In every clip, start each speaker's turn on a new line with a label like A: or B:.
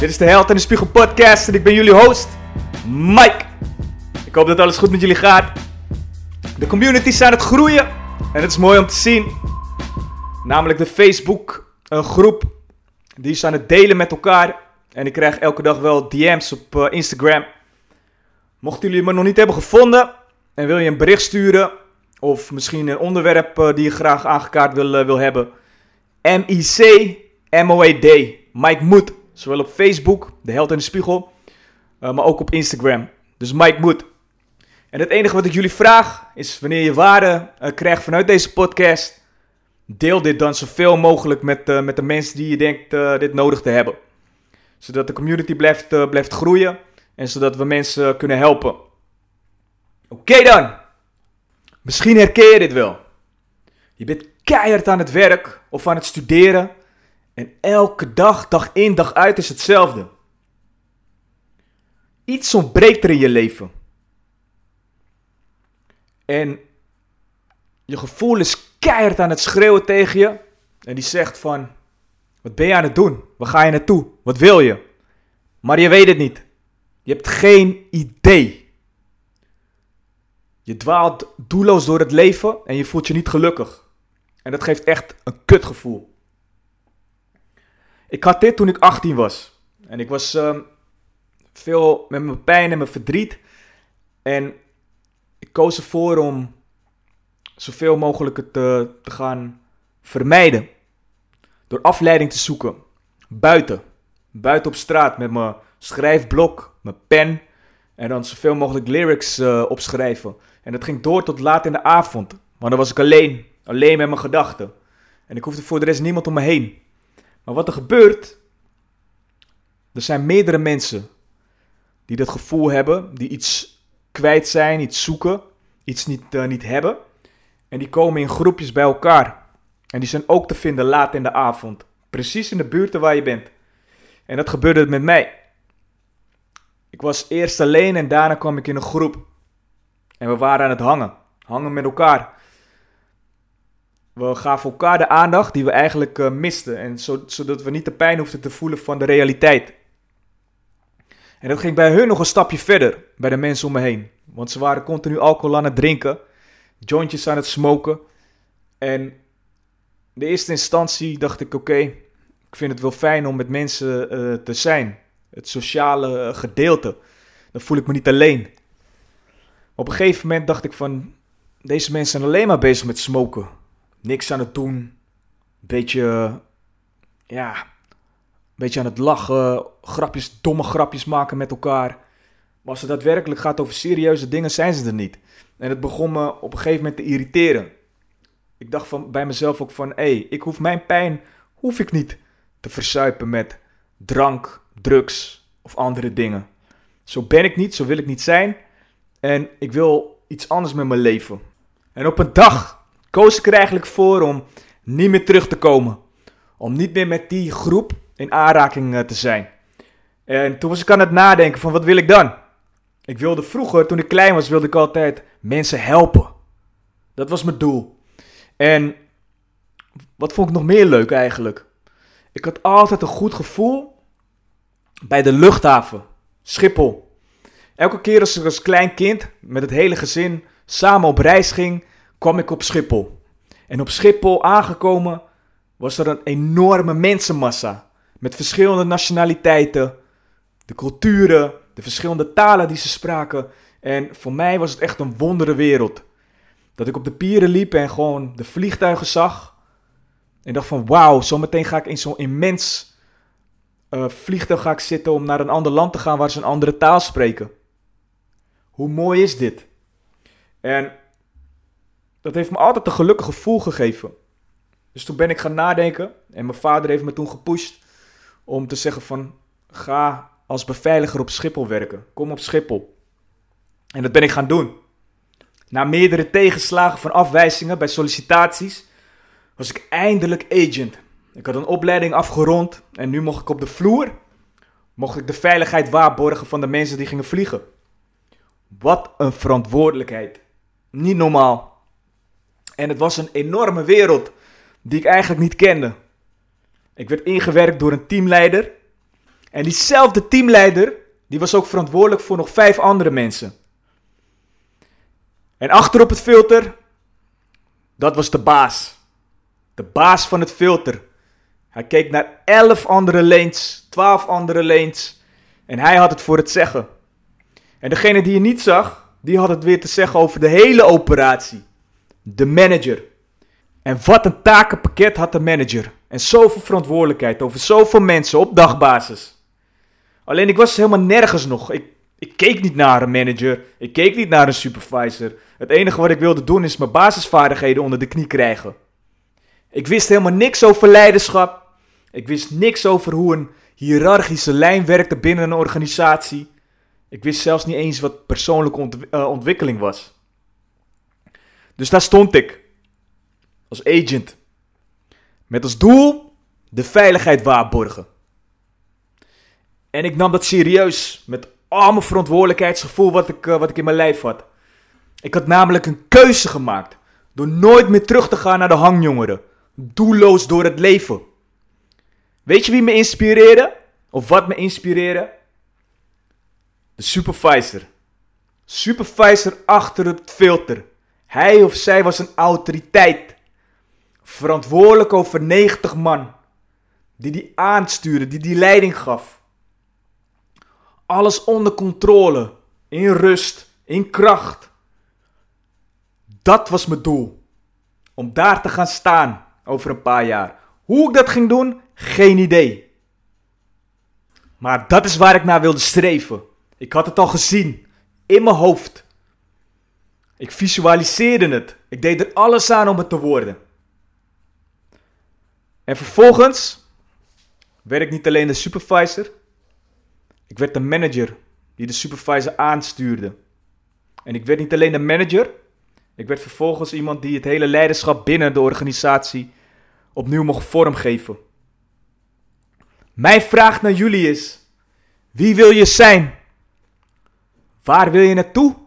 A: Dit is de Held en de Spiegel podcast en ik ben jullie host, Mike. Ik hoop dat alles goed met jullie gaat. De communities zijn aan het groeien en het is mooi om te zien. Namelijk de Facebook een groep die is aan het delen met elkaar. En ik krijg elke dag wel DM's op eh, Instagram. Mochten jullie me nog niet hebben gevonden en wil je een bericht sturen of misschien een onderwerp uh, die je graag aangekaart wil, wil hebben. M-I-C M-O-E-D. Mike Moed. Zowel op Facebook, De Held in de Spiegel, maar ook op Instagram. Dus Mike Moed. En het enige wat ik jullie vraag is wanneer je waarde krijgt vanuit deze podcast deel dit dan zoveel mogelijk met, uh, met de mensen die je denkt dit nodig te hebben. Zodat de community blijft, blijft groeien en zodat we mensen kunnen helpen. Oké dan. Misschien herken je dit wel. Je bent keihard aan het werk of aan het studeren. En elke dag, dag in, dag uit is hetzelfde. Iets ontbreekt er in je leven. En je gevoel is keihard aan het schreeuwen tegen je. En die zegt van, wat ben je aan het doen? Waar ga je naartoe? Wat wil je? Maar je weet het niet. Je hebt geen idee. Je dwaalt doelloos door het leven en je voelt je niet gelukkig. En dat geeft echt een kutgevoel. Ik had dit toen ik 18 was. En ik was uh, veel met mijn pijn en mijn verdriet. En ik koos ervoor om zoveel mogelijk het te, te gaan vermijden. Door afleiding te zoeken. Buiten. Buiten op straat met mijn schrijfblok, mijn pen. En dan zoveel mogelijk lyrics uh, opschrijven. En dat ging door tot laat in de avond. Maar dan was ik alleen. Alleen met mijn gedachten. En ik hoefde voor de rest niemand om me heen. Maar wat er gebeurt. Er zijn meerdere mensen die dat gevoel hebben. Die iets kwijt zijn, iets zoeken. Iets niet, uh, niet hebben. En die komen in groepjes bij elkaar. En die zijn ook te vinden laat in de avond. Precies in de buurten waar je bent. En dat gebeurde met mij. Ik was eerst alleen en daarna kwam ik in een groep. En we waren aan het hangen. Hangen met elkaar. We gaven elkaar de aandacht die we eigenlijk uh, misten. En zo, zodat we niet de pijn hoefden te voelen van de realiteit. En dat ging bij hun nog een stapje verder. Bij de mensen om me heen. Want ze waren continu alcohol aan het drinken jointjes aan het smoken. En in de eerste instantie dacht ik: oké, ik vind het wel fijn om met mensen uh, te zijn. Het sociale uh, gedeelte. Dan voel ik me niet alleen. Op een gegeven moment dacht ik: van deze mensen zijn alleen maar bezig met smoken. Niks aan het doen. Beetje, ja, beetje aan het lachen. Grapjes, domme grapjes maken met elkaar. Maar als het daadwerkelijk gaat over serieuze dingen, zijn ze er niet. En het begon me op een gegeven moment te irriteren. Ik dacht van, bij mezelf ook van, hé, hey, ik hoef mijn pijn, hoef ik niet te versuipen met drank, drugs of andere dingen. Zo ben ik niet, zo wil ik niet zijn. En ik wil iets anders met mijn leven. En op een dag koos ik er eigenlijk voor om niet meer terug te komen. Om niet meer met die groep in aanraking eh, te zijn. En toen was ik aan het nadenken van wat wil ik dan? Ik wilde vroeger, toen ik klein was, wilde ik altijd mensen helpen. Dat was mijn doel. En wat vond ik nog meer leuk eigenlijk? Ik had altijd een goed gevoel bij de luchthaven, Schiphol. Elke keer als ik als klein kind met het hele gezin samen op reis ging, kwam ik op Schiphol. En op Schiphol aangekomen was er een enorme mensenmassa. Met verschillende nationaliteiten, de culturen, de verschillende talen die ze spraken. En voor mij was het echt een wondere wereld. Dat ik op de pieren liep en gewoon de vliegtuigen zag. En dacht van wauw, zometeen ga ik in zo'n immens uh, vliegtuig zitten om naar een ander land te gaan waar ze een andere taal spreken. Hoe mooi is dit? En dat heeft me altijd een gelukkig gevoel gegeven. Dus toen ben ik gaan nadenken en mijn vader heeft me toen gepusht om te zeggen van ga als beveiliger op Schiphol werken. Kom op Schiphol. En dat ben ik gaan doen. Na meerdere tegenslagen van afwijzingen bij sollicitaties was ik eindelijk agent. Ik had een opleiding afgerond en nu mocht ik op de vloer mocht ik de veiligheid waarborgen van de mensen die gingen vliegen. Wat een verantwoordelijkheid. Niet normaal. En het was een enorme wereld die ik eigenlijk niet kende. Ik werd ingewerkt door een teamleider. En diezelfde teamleider, die was ook verantwoordelijk voor nog vijf andere mensen. En achter op het filter, dat was de baas. De baas van het filter. Hij keek naar elf andere lanes, twaalf andere lanes. En hij had het voor het zeggen. En degene die je niet zag, die had het weer te zeggen over de hele operatie. De manager. En wat een takenpakket had de manager. En zoveel verantwoordelijkheid over zoveel mensen op dagbasis. Alleen ik was helemaal nergens nog. Ik, ik keek niet naar een manager. Ik keek niet naar een supervisor. Het enige wat ik wilde doen is mijn basisvaardigheden onder de knie krijgen. Ik wist helemaal niks over leiderschap. Ik wist niks over hoe een hiërarchische lijn werkte binnen een organisatie. Ik wist zelfs niet eens wat persoonlijke eh, ontwikkeling was. Dus daar stond ik. Als agent. Met als doel de veiligheid waarborgen. En ik nam dat serieus. Met al mijn verantwoordelijkheidsgevoel wat ik, uh, wat ik in mijn lijf had. Ik had namelijk een keuze gemaakt. Door nooit meer terug te gaan naar de hangjongeren. Doelloos door het leven. Weet je wie me inspireerde? Of wat me inspireerde? De supervisor. Supervisor achter het filter. Hij of zij was een autoriteit. Verantwoordelijk over 90 man. Die die aanstuurde, die die leiding gaf. Alles onder controle. In rust, in kracht. Dat was mijn doel. Om daar te gaan staan over een paar jaar. Hoe ik dat ging doen, geen idee. Maar dat is waar ik naar wilde streven. Ik had het al gezien. In mijn hoofd. Ik visualiseerde het. Ik deed er alles aan om het te worden. En vervolgens werd ik niet alleen de supervisor. Ik werd de manager die de supervisor aanstuurde. En ik werd niet alleen de manager. Ik werd vervolgens iemand die het hele leiderschap binnen de organisatie opnieuw mocht vormgeven. Mijn vraag naar jullie is: wie wil je zijn? Waar wil je naartoe?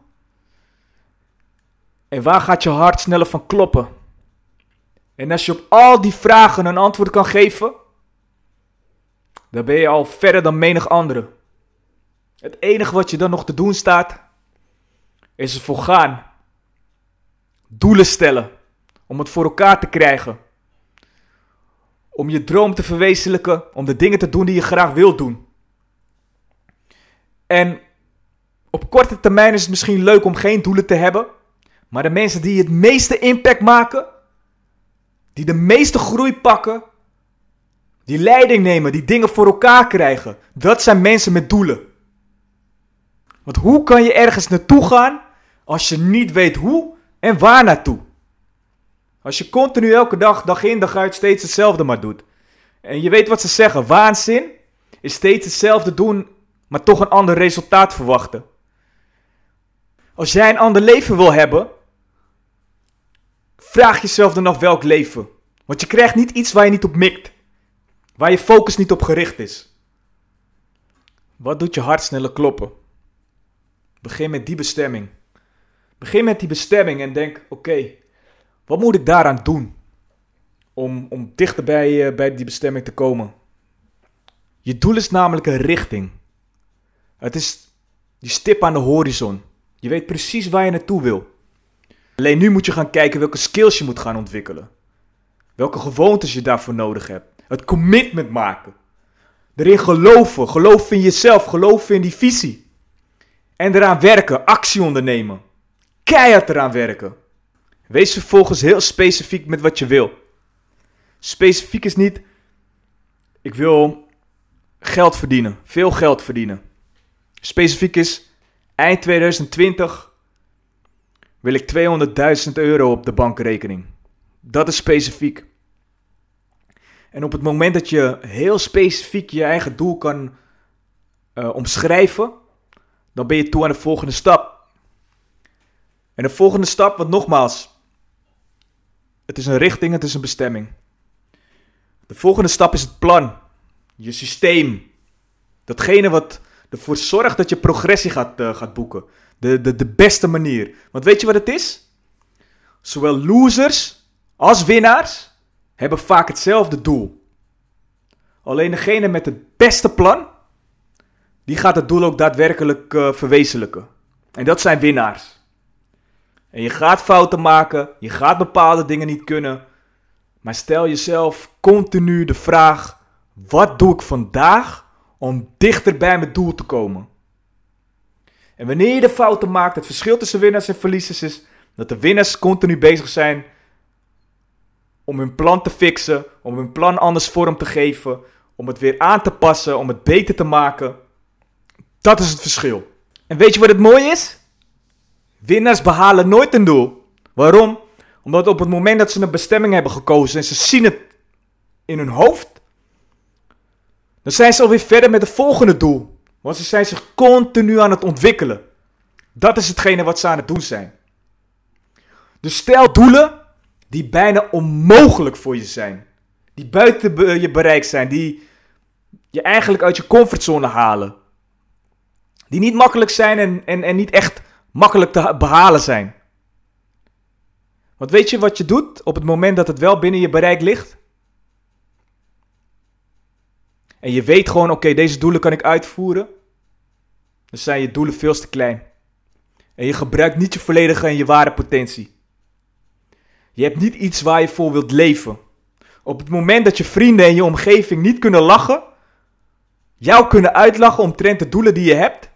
A: En waar gaat je hart sneller van kloppen? En als je op al die vragen een antwoord kan geven, dan ben je al verder dan menig andere. Het enige wat je dan nog te doen staat, is ervoor gaan. Doelen stellen om het voor elkaar te krijgen om je droom te verwezenlijken, om de dingen te doen die je graag wilt doen. En op korte termijn is het misschien leuk om geen doelen te hebben, maar de mensen die het meeste impact maken, die de meeste groei pakken, die leiding nemen, die dingen voor elkaar krijgen, dat zijn mensen met doelen. Want hoe kan je ergens naartoe gaan als je niet weet hoe en waar naartoe? Als je continu elke dag, dag in, dag uit, steeds hetzelfde maar doet. En je weet wat ze zeggen, waanzin is steeds hetzelfde doen, maar toch een ander resultaat verwachten. Als jij een ander leven wil hebben, vraag jezelf dan af welk leven. Want je krijgt niet iets waar je niet op mikt. Waar je focus niet op gericht is. Wat doet je hart sneller kloppen? Begin met die bestemming. Begin met die bestemming en denk: oké, wat moet ik daaraan doen om, om dichter bij, uh, bij die bestemming te komen? Je doel is namelijk een richting. Het is die stip aan de horizon. Je weet precies waar je naartoe wil. Alleen nu moet je gaan kijken welke skills je moet gaan ontwikkelen. Welke gewoontes je daarvoor nodig hebt. Het commitment maken. Erin geloven. Geloven in jezelf. Geloven in die visie. En eraan werken. Actie ondernemen. Keihard eraan werken. Wees vervolgens heel specifiek met wat je wil. Specifiek is niet, ik wil geld verdienen, veel geld verdienen. Specifiek is, eind 2020 wil ik 200.000 euro op de bankrekening. Dat is specifiek. En op het moment dat je heel specifiek je eigen doel kan eh, omschrijven, dan ben je toe aan de volgende stap. En de volgende stap, want nogmaals, het is een richting, het is een bestemming. De volgende stap is het plan, je systeem. Datgene wat ervoor zorgt dat je progressie gaat, uh, gaat boeken. De, de, de beste manier. Want weet je wat het is? Zowel losers als winnaars hebben vaak hetzelfde doel. Alleen degene met het beste plan, die gaat het doel ook daadwerkelijk uh, verwezenlijken. En dat zijn winnaars. En je gaat fouten maken, je gaat bepaalde dingen niet kunnen. Maar stel jezelf continu de vraag: wat doe ik vandaag om dichter bij mijn doel te komen? En wanneer je de fouten maakt, het verschil tussen winnaars en verliezers is dat de winnaars continu bezig zijn om hun plan te fixen, om hun plan anders vorm te geven, om het weer aan te passen, om het beter te maken. Dat is het verschil. En weet je wat het mooie is? Winnaars behalen nooit een doel. Waarom? Omdat op het moment dat ze een bestemming hebben gekozen en ze zien het in hun hoofd, dan zijn ze alweer verder met het volgende doel. Want ze zijn zich continu aan het ontwikkelen. Dat is hetgene wat ze aan het doen zijn. Dus stel doelen die bijna onmogelijk voor je zijn. Die buiten je bereik zijn. Die je eigenlijk uit je comfortzone halen. Die niet makkelijk zijn en, en, en niet echt makkelijk te behalen zijn. Want weet je wat je doet op het moment dat het wel binnen je bereik ligt? En je weet gewoon, oké, deze doelen kan ik uitvoeren. Dan zijn je doelen veel te klein. En je gebruikt niet je volledige en je ware potentie. Je hebt niet iets waar je voor wilt leven. Op het moment dat je vrienden en je omgeving niet kunnen lachen, jou kunnen uitlachen omtrent de doelen die je hebt,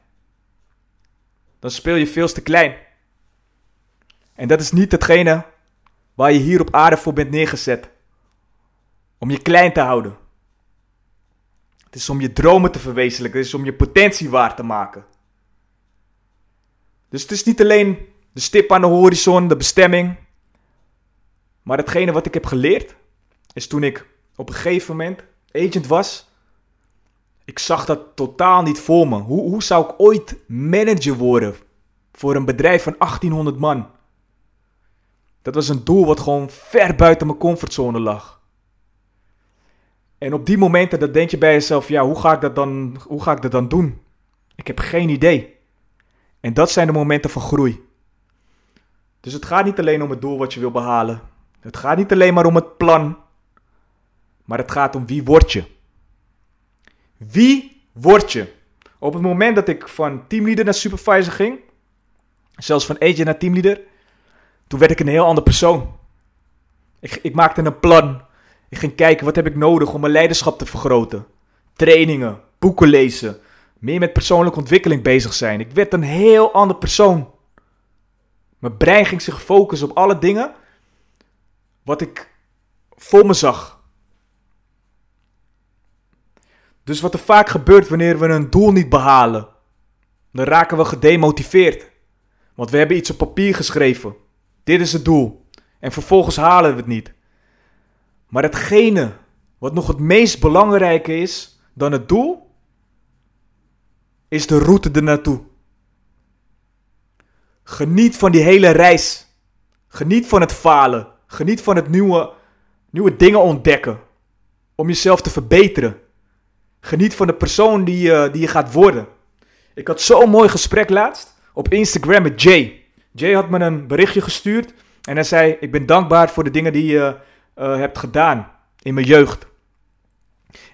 A: dan speel je veel te klein. En dat is niet hetgene waar je hier op aarde voor bent neergezet. Om je klein te houden. Het is om je dromen te verwezenlijken. Het is om je potentie waar te maken. Dus het is niet alleen de stip aan de horizon, de bestemming. Maar hetgene wat ik heb geleerd, is toen ik op een gegeven moment agent was. Ik zag dat totaal niet voor me. Hoe, hoe zou ik ooit manager worden voor een bedrijf van 1800 man? Dat was een doel wat gewoon ver buiten mijn comfortzone lag. En op die momenten dan denk je bij jezelf, ja, hoe ga ik dat dan, hoe ga ik dat dan doen? Ik heb geen idee. En dat zijn de momenten van groei. Dus het gaat niet alleen om het doel wat je wil behalen. Het gaat niet alleen maar om het plan. Maar het gaat om wie word je. Wie word je? Op het moment dat ik van teamleader naar supervisor ging, zelfs van agent naar teamleader, toen werd ik een heel ander persoon. Ik, ik maakte een plan. Ik ging kijken wat heb ik nodig om mijn leiderschap te vergroten. Trainingen, boeken lezen, meer met persoonlijke ontwikkeling bezig zijn. Ik werd een heel ander persoon. Mijn brein ging zich focussen op alle dingen wat ik voor me zag. Dus wat er vaak gebeurt wanneer we een doel niet behalen, dan raken we gedemotiveerd. Want we hebben iets op papier geschreven. Dit is het doel. En vervolgens halen we het niet. Maar hetgene wat nog het meest belangrijke is dan het doel, is de route ernaartoe. Geniet van die hele reis. Geniet van het falen. Geniet van het nieuwe, nieuwe dingen ontdekken. Om jezelf te verbeteren. Geniet van de persoon die, je, die je gaat worden. Ik had zo'n mooi gesprek laatst op Instagram met Jay. Jay had me een berichtje gestuurd. En hij zei: Ik ben dankbaar voor de dingen die je uh, hebt gedaan in mijn jeugd.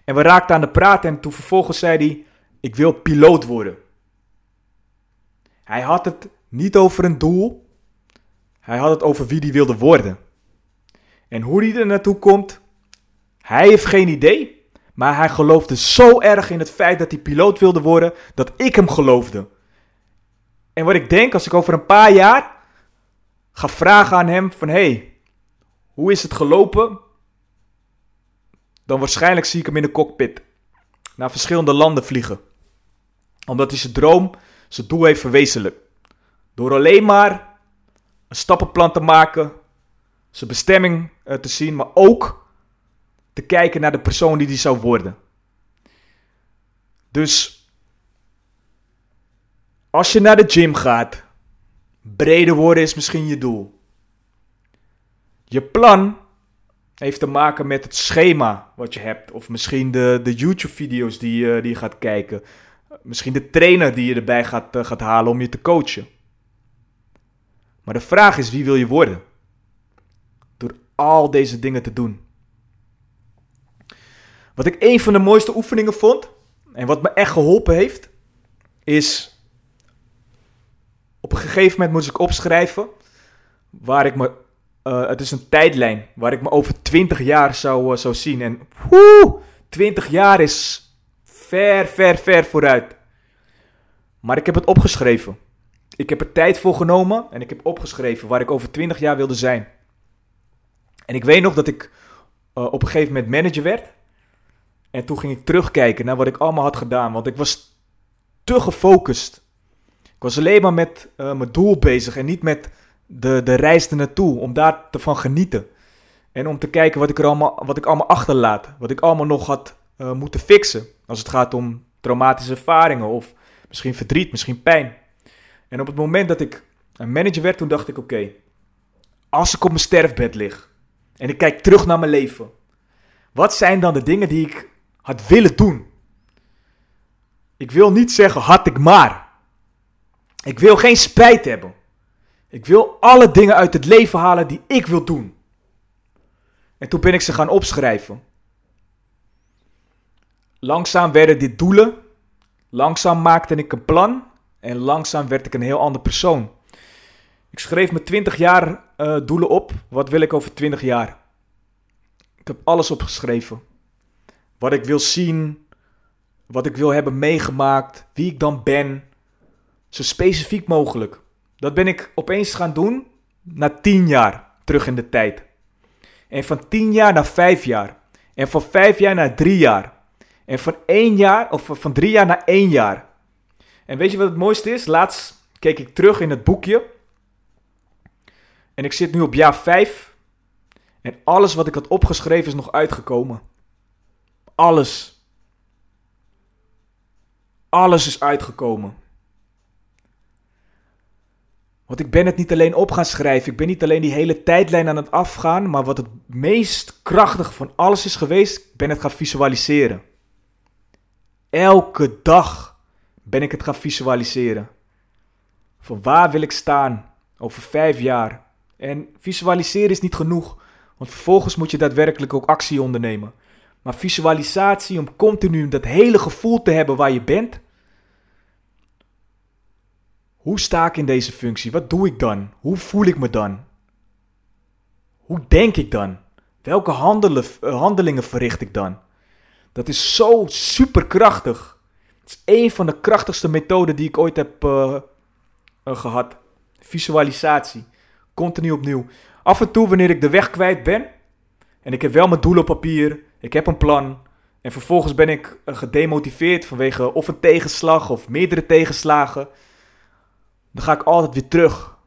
A: En we raakten aan de praat en toen vervolgens zei hij: Ik wil piloot worden. Hij had het niet over een doel. Hij had het over wie hij wilde worden. En hoe hij er naartoe komt, hij heeft geen idee. Maar hij geloofde zo erg in het feit dat hij piloot wilde worden, dat ik hem geloofde. En wat ik denk, als ik over een paar jaar ga vragen aan hem van... hey, hoe is het gelopen? Dan waarschijnlijk zie ik hem in de cockpit. Naar verschillende landen vliegen. Omdat hij zijn droom, zijn doel heeft verwezenlijkt. Door alleen maar een stappenplan te maken, zijn bestemming eh, te zien, maar ook te kijken naar de persoon die die zou worden. Dus Als je naar de gym gaat, breder worden is misschien je doel. Je plan heeft te maken met het schema wat je hebt. Of misschien de, de YouTube-video's die, je- die je gaat kijken. Misschien de trainer die je erbij gaat, eh, gaat halen om je te coachen. Maar de vraag is, wie wil je worden? Door al deze dingen te doen. Wat ik een van de mooiste oefeningen vond, en wat me echt geholpen heeft, is... Op een gegeven moment moest ik opschrijven waar ik me... eh, het is een tijdlijn waar ik me over 20 jaar zou, eh, zou zien. En woe, 20 jaar is ver, ver, ver vooruit. Maar ik heb het opgeschreven. Ik heb er tijd voor genomen en ik heb opgeschreven waar ik over 20 jaar wilde zijn. En ik weet nog dat ik eh, op een gegeven moment manager werd. En toen ging ik terugkijken naar wat ik allemaal had gedaan. Want ik was te gefocust. Ik was alleen maar met mijn doel bezig en niet met de, de reis ernaartoe. Om daar te van genieten. En om te kijken wat ik, er allemaal, wat ik allemaal achterlaat. Wat ik allemaal nog had eh, moeten fixen. Als het gaat om traumatische ervaringen of misschien verdriet, misschien pijn. En op het moment dat ik een manager werd, toen dacht ik: oké, als ik op mijn sterfbed lig en ik kijk terug naar mijn leven, wat zijn dan de dingen die ik had willen doen? Ik wil niet zeggen had ik maar. Ik wil geen spijt hebben. Ik wil alle dingen uit het leven halen die ik wil doen. En toen ben ik ze gaan opschrijven. Langzaam werden dit doelen. Langzaam maakte ik een plan. En langzaam werd ik een heel ander persoon. Ik schreef me 20 jaar eh, doelen op. Wat wil ik over 20 jaar? Ik heb alles opgeschreven. Wat ik wil zien. Wat ik wil hebben meegemaakt. Wie ik dan ben. Zo specifiek mogelijk. Dat ben ik opeens gaan doen na 10 jaar terug in de tijd. En van 10 jaar naar 5 jaar. En van 5 jaar naar 3 jaar. En van 1 jaar, of van 3 jaar naar 1 jaar. En weet je wat het mooiste is? Laatst keek ik terug in het boekje. En ik zit nu op jaar 5. En alles wat ik had opgeschreven is nog uitgekomen. Alles. Alles is uitgekomen. Want ik ben het niet alleen op gaan schrijven. Ik ben niet alleen die hele tijdlijn aan het afgaan. Maar wat het meest krachtige van alles is geweest, ik ben het gaan visualiseren. Elke dag ben ik het gaan visualiseren. Van waar wil ik staan over vijf jaar? En visualiseren is niet genoeg. Want vervolgens moet je daadwerkelijk ook actie ondernemen. Maar visualisatie om continu dat hele gevoel te hebben waar je bent. Hoe sta ik in deze functie? Wat doe ik dan? Hoe voel ik me dan? Hoe denk ik dan? Welke handelen, eh, handelingen verricht ik dan? Dat is zo superkrachtig. Het is een van de krachtigste methoden die ik ooit heb eh, gehad. Visualisatie. Continu opnieuw. Af en toe wanneer ik de weg kwijt ben. En ik heb wel mijn doel op papier. Ik heb een plan. En vervolgens ben ik gedemotiveerd vanwege of een tegenslag of meerdere tegenslagen. Dan ga ik altijd weer terug.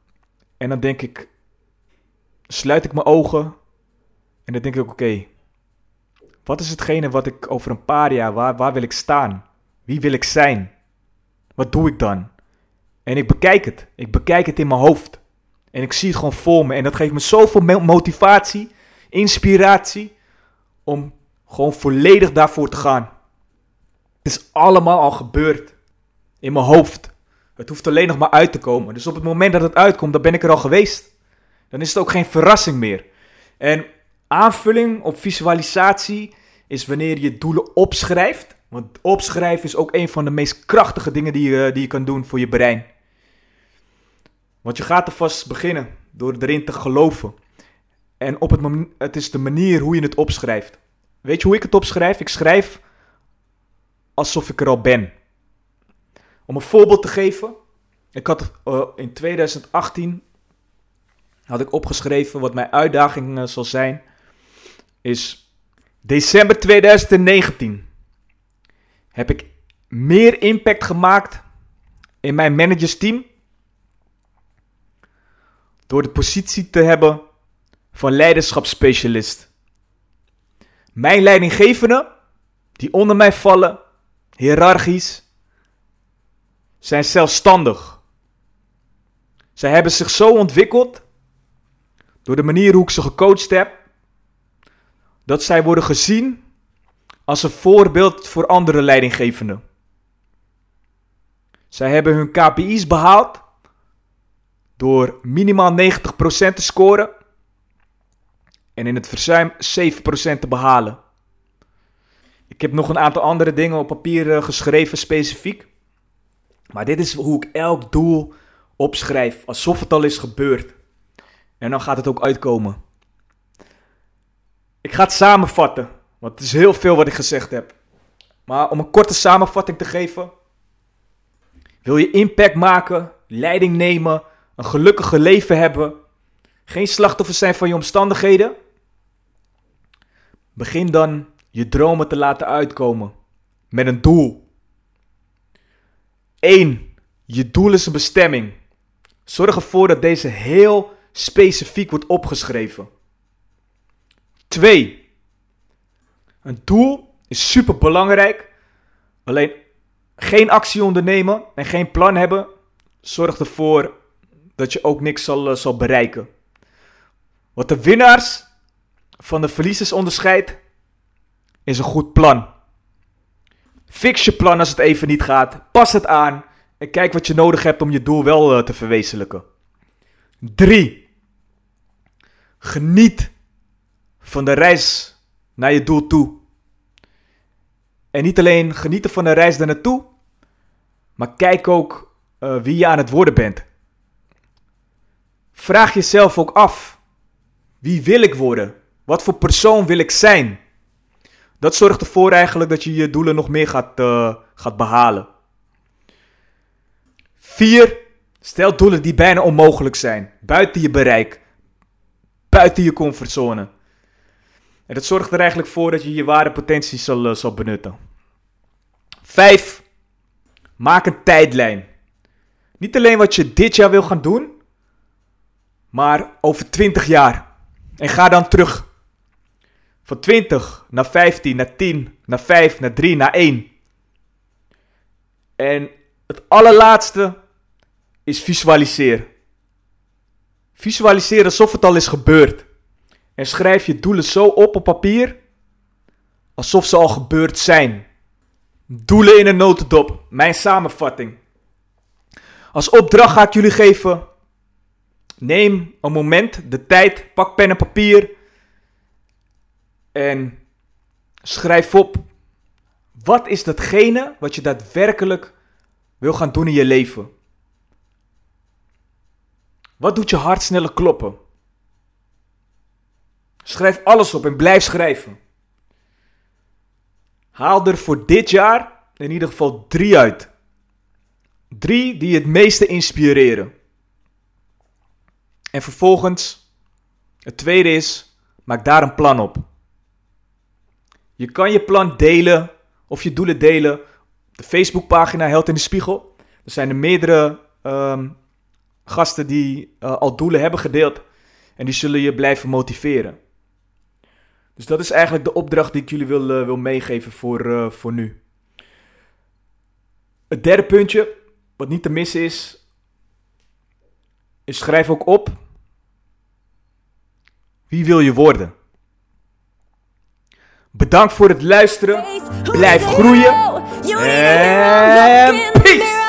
A: En dan denk ik, sluit ik mijn ogen. En dan denk ik, oké, wat is hetgene wat ik over een paar jaar, waar, waar wil ik staan? Wie wil ik zijn? Wat doe ik dan? En ik bekijk het. Ik bekijk het in mijn hoofd. En ik zie het gewoon voor me. En dat geeft me zoveel mo- motivatie, inspiratie, om gewoon volledig daarvoor te gaan. Het is allemaal al gebeurd. In mijn hoofd. Het hoeft alleen nog maar uit te komen. Dus op het moment dat het uitkomt, dan ben ik er al geweest. Dan is het ook geen verrassing meer. En aanvulling op visualisatie is wanneer je doelen opschrijft. Want opschrijven is ook een van de meest krachtige dingen die je, die je kan doen voor je brein. Want je gaat er vast beginnen door erin te geloven. En op het, het is de manier hoe je het opschrijft. Weet je hoe ik het opschrijf? Ik schrijf alsof ik er al ben. Om een voorbeeld te geven. Ik had eh, in 2018 had ik opgeschreven wat mijn uitdaging eh, zal zijn. Is december 2019 heb ik meer impact gemaakt in mijn managersteam door de positie te hebben van leiderschapsspecialist. Mijn leidinggevenden, die onder mij vallen, hiërarchisch, zijn zelfstandig. Zij hebben zich zo ontwikkeld door de manier hoe ik ze gecoacht heb, dat zij worden gezien als een voorbeeld voor andere leidinggevenden. Zij hebben hun KPI's behaald door minimaal 90% te scoren en in het verzuim 7% te behalen. Ik heb nog een aantal andere dingen op papier eh, geschreven specifiek. Maar dit is hoe ik elk doel opschrijf, alsof het al is gebeurd. En dan gaat het ook uitkomen. Ik ga het samenvatten, want het is heel veel wat ik gezegd heb. Maar om een korte samenvatting te geven. Wil je impact maken, leiding nemen, een gelukkige leven hebben, geen slachtoffer zijn van je omstandigheden? Begin dan je dromen te laten uitkomen met een doel. 1. Je doel is een bestemming. Zorg ervoor dat deze heel specifiek wordt opgeschreven. 2. Een doel is super belangrijk. Alleen geen actie ondernemen en geen plan hebben zorgt ervoor dat je ook niks zal, eh, zal bereiken. Wat de winnaars van de verliezers onderscheidt, is een goed plan. Fix je plan als het even niet gaat. Pas het aan en kijk wat je nodig hebt om je doel wel uh, te verwezenlijken. 3. Geniet van de reis naar je doel toe. En niet alleen genieten van de reis daar naartoe, maar kijk ook uh, wie je aan het worden bent. Vraag jezelf ook af: wie wil ik worden? Wat voor persoon wil ik zijn? Dat zorgt ervoor eigenlijk dat je je doelen nog meer gaat, uh, gaat behalen. 4. Stel doelen die bijna onmogelijk zijn. Buiten je bereik. Buiten je comfortzone. En dat zorgt er eigenlijk voor dat je je ware potentie zal, uh, zal benutten. 5. Maak een tijdlijn. Niet alleen wat je dit jaar wil gaan doen, maar over 20 jaar. En ga dan terug. Van 20 naar 15, naar 10, naar 5, naar 3, naar 1. En het allerlaatste is visualiseer. Visualiseer alsof het al is gebeurd. En schrijf je doelen zo op op papier alsof ze al gebeurd zijn. Doelen in een notendop. Mijn samenvatting. Als opdracht ga ik jullie geven. Neem een moment, de tijd, pak pen en papier. En schrijf op. Wat is datgene wat je daadwerkelijk wil gaan doen in je leven? Wat doet je hart sneller kloppen? Schrijf alles op en blijf schrijven. Haal er voor dit jaar in ieder geval drie uit. Drie die het meeste inspireren. En vervolgens, het tweede is, maak daar een plan op. Je kan je plan delen of je doelen delen. De Facebookpagina Held in de Spiegel. Er zijn er meerdere ehm, gasten die uh, al doelen hebben gedeeld. En die zullen je blijven motiveren. Dus dat is eigenlijk de opdracht die ik jullie wil, uh, wil meegeven voor, uh, voor nu. Het derde puntje, wat niet te missen is, is schrijf ook op. Wie wil je worden? Bedankt voor het luisteren. Blijf groeien. En peace!